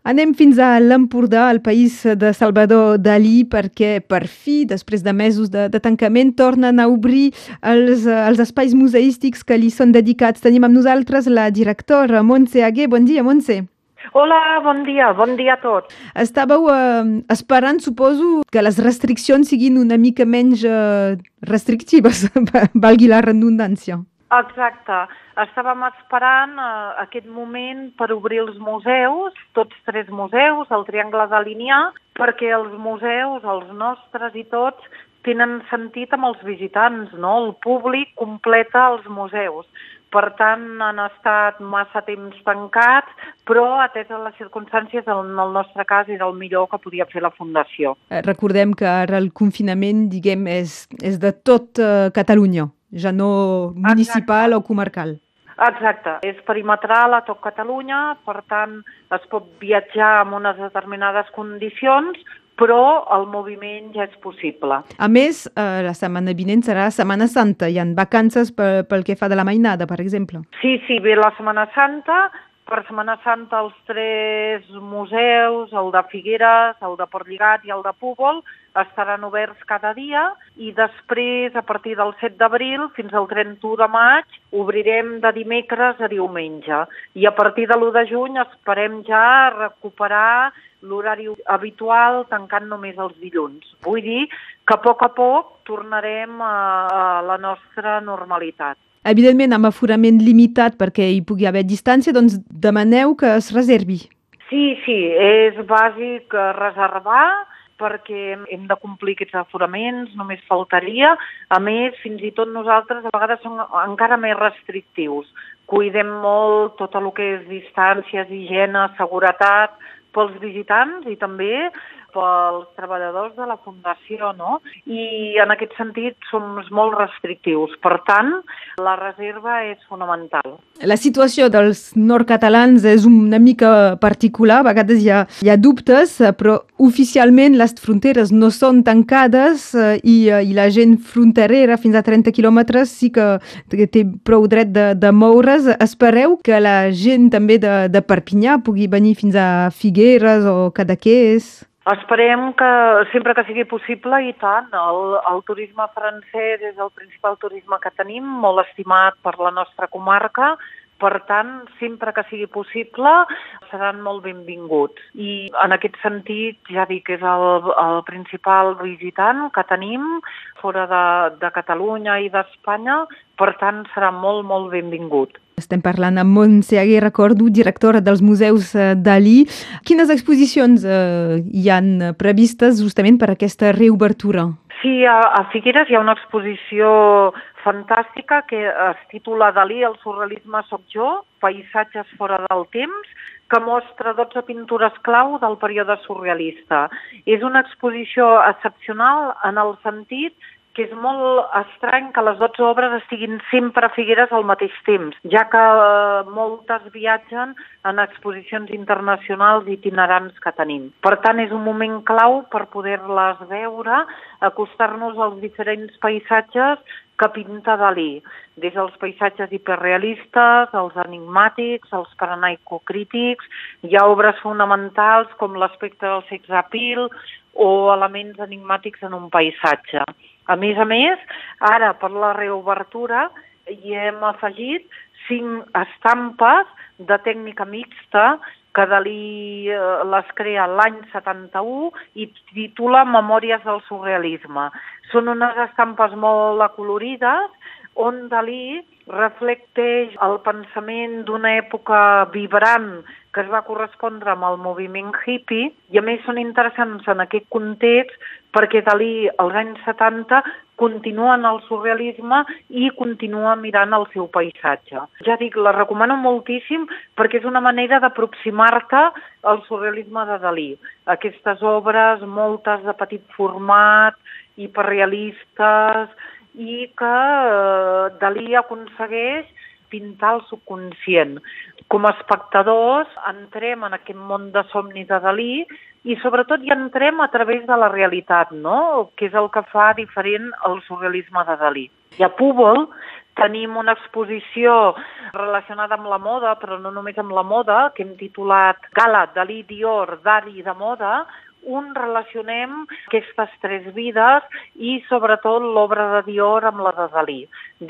Anem fins a l'Empordà, al país de Salvador Dalí, perquè per fi, després de mesos de, de tancament, tornen a obrir els, els espais museístics que li són dedicats. Tenim amb nosaltres la directora Montse Aguer. Bon dia, Montse. Hola, bon dia, bon dia a tots. Estàveu eh, esperant, suposo, que les restriccions siguin una mica menys eh, restrictives, valgui la redundància. Exacte. Estàvem esperant eh, aquest moment per obrir els museus, tots tres museus, el Triangle de Línia, perquè els museus, els nostres i tots, tenen sentit amb els visitants, no? El públic completa els museus. Per tant, han estat massa temps tancats, però atès a les circumstàncies, en el nostre cas, era el millor que podia fer la Fundació. Eh, recordem que ara el confinament, diguem, és, és de tot uh, Catalunya ja no municipal Exacte. o comarcal. Exacte, és perimetral a tot Catalunya, per tant es pot viatjar amb unes determinades condicions, però el moviment ja és possible. A més, eh, la setmana vinent serà Setmana Santa, hi ha vacances pel, pel que fa de la mainada, per exemple. Sí, sí, ve la Setmana Santa, per Setmana Santa els tres museus, el de Figueres, el de Portlligat i el de Púbol, estaran oberts cada dia i després, a partir del 7 d'abril fins al 31 de maig, obrirem de dimecres a diumenge. I a partir de l'1 de juny esperem ja recuperar l'horari habitual tancant només els dilluns. Vull dir que a poc a poc tornarem a, la nostra normalitat. Evidentment, amb aforament limitat perquè hi pugui haver distància, doncs demaneu que es reservi. Sí, sí, és bàsic reservar perquè hem de complir aquests aforaments, només faltaria. A més, fins i tot nosaltres a vegades som encara més restrictius. Cuidem molt tot el que és distàncies, higiene, seguretat pels visitants i també pels treballadors de la Fundació, no? I en aquest sentit som molt restrictius. Per tant, la reserva és fonamental. La situació dels nord-catalans és una mica particular, a vegades hi ha, hi ha dubtes, però oficialment les fronteres no són tancades eh, i, eh, i la gent fronterera fins a 30 quilòmetres sí que té prou dret de, de moure's. Espereu que la gent també de, de Perpinyà pugui venir fins a Figueres o Cadaqués? Esperem que sempre que sigui possible i tant. El, el turisme francès és el principal turisme que tenim, molt estimat per la nostra comarca, per tant, sempre que sigui possible, seran molt benvinguts. I en aquest sentit, ja dic, és el, el principal visitant que tenim fora de, de Catalunya i d'Espanya, per tant, serà molt, molt benvingut. Estem parlant amb Montse Aguer, recordo, directora dels museus eh, Dalí. Quines exposicions eh, hi han previstes justament per aquesta reobertura? Sí, a, a Figueres hi ha una exposició fantàstica que es titula Dalí, el surrealisme soc jo, paisatges fora del temps, que mostra 12 pintures clau del període surrealista. És una exposició excepcional en el sentit que és molt estrany que les 12 obres estiguin sempre a Figueres al mateix temps, ja que eh, moltes viatgen en exposicions internacionals itinerants que tenim. Per tant, és un moment clau per poder-les veure, acostar-nos als diferents paisatges que pinta Dalí, des dels paisatges hiperrealistes, els enigmàtics, els paranaico-crítics, hi ha obres fonamentals com l'aspecte del sex appeal o elements enigmàtics en un paisatge. A més a més, ara per la reobertura hi hem afegit cinc estampes de tècnica mixta que Dalí eh, les crea l'any 71 i titula Memòries del surrealisme. Són unes estampes molt acolorides on Dalí reflecteix el pensament d'una època vibrant que es va correspondre amb el moviment hippie i a més són interessants en aquest context perquè Dalí als anys 70 continua en el surrealisme i continua mirant el seu paisatge. Ja dic, la recomano moltíssim perquè és una manera d'aproximar-te al surrealisme de Dalí. Aquestes obres, moltes de petit format, hiperrealistes, i que eh, Dalí aconsegueix pintar el subconscient. Com a espectadors entrem en aquest món de somni de Dalí i sobretot hi entrem a través de la realitat, no? que és el que fa diferent el surrealisme de Dalí. I a Púbol Tenim una exposició relacionada amb la moda, però no només amb la moda, que hem titulat Gala Dalí Dior, d'Ari de Moda, un relacionem aquestes tres vides i sobretot l'obra de Dior amb la de Dalí.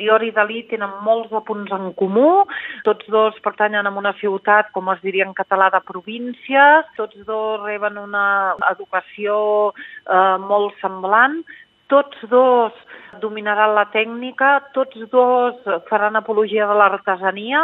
Dior i Dalí tenen molts de punts en comú, tots dos pertanyen a una ciutat, com es diria en català, de província, tots dos reben una educació eh, molt semblant, tots dos dominaran la tècnica, tots dos faran apologia de l'artesania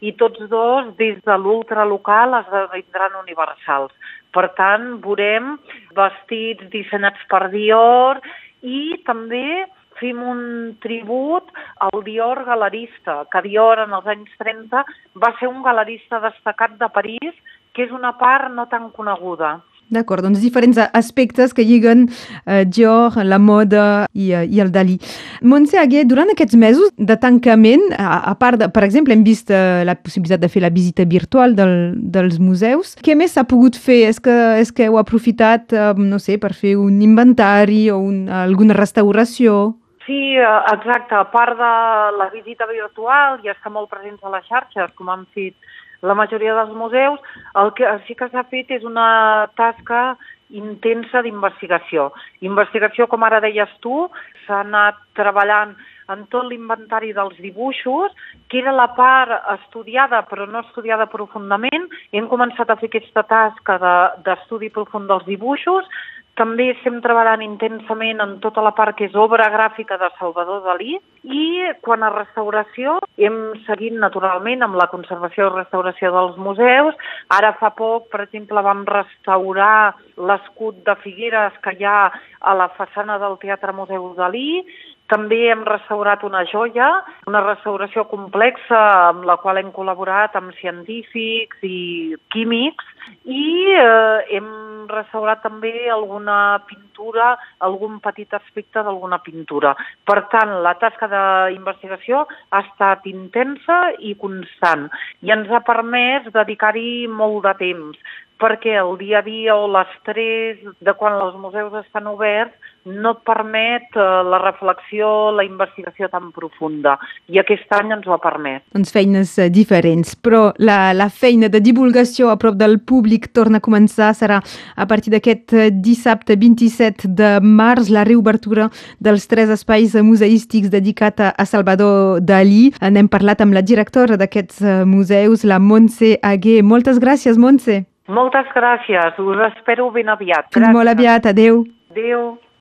i tots dos, des de l'ultralocal, esdevindran universals. Per tant, veurem vestits dissenyats per Dior i també fem un tribut al Dior galerista, que Dior en els anys 30 va ser un galerista destacat de París, que és una part no tan coneguda. D'acord, doncs diferents aspectes que lliguen eh, Dior, la moda i, eh, i el Dalí. Montse Aguer, durant aquests mesos de tancament, a, a part, de, per exemple, hem vist eh, la possibilitat de fer la visita virtual del, dels museus. Què més s'ha pogut fer? És que, és que heu aprofitat, eh, no sé, per fer un inventari o un, alguna restauració? Sí, eh, exacte. A part de la visita virtual, ja està molt presents a les xarxes, com han fet la majoria dels museus, el que sí que s'ha fet és una tasca intensa d'investigació. Investigació, com ara deies tu, s'ha anat treballant en tot l'inventari dels dibuixos, que era la part estudiada però no estudiada profundament. Hem començat a fer aquesta tasca d'estudi de, profund dels dibuixos, també estem treballant intensament en tota la part que és obra gràfica de Salvador Dalí i quan a restauració hem seguit naturalment amb la conservació i restauració dels museus. Ara fa poc, per exemple, vam restaurar l'escut de Figueres que hi ha a la façana del Teatre Museu Dalí també hem restaurat una joia, una restauració complexa amb la qual hem col·laborat amb científics i químics i eh, hem restaurat també alguna pintura, algun petit aspecte d'alguna pintura. Per tant, la tasca d'investigació ha estat intensa i constant i ens ha permès dedicar-hi molt de temps perquè el dia a dia o l'estrès de quan els museus estan oberts no et permet eh, la reflexió, la investigació tan profunda. I aquest any ens ho ha permès. Doncs feines eh, diferents, però la, la feina de divulgació a prop del públic torna a començar. Serà a partir d'aquest eh, dissabte 27 de març la reobertura dels tres espais museístics dedicats a Salvador Dalí. N'hem parlat amb la directora d'aquests museus, la Montse Aguer. Moltes gràcies, Montse. Moltes gràcies, us espero ben aviat. Gràcies. molt aviat, adeu. Adeu.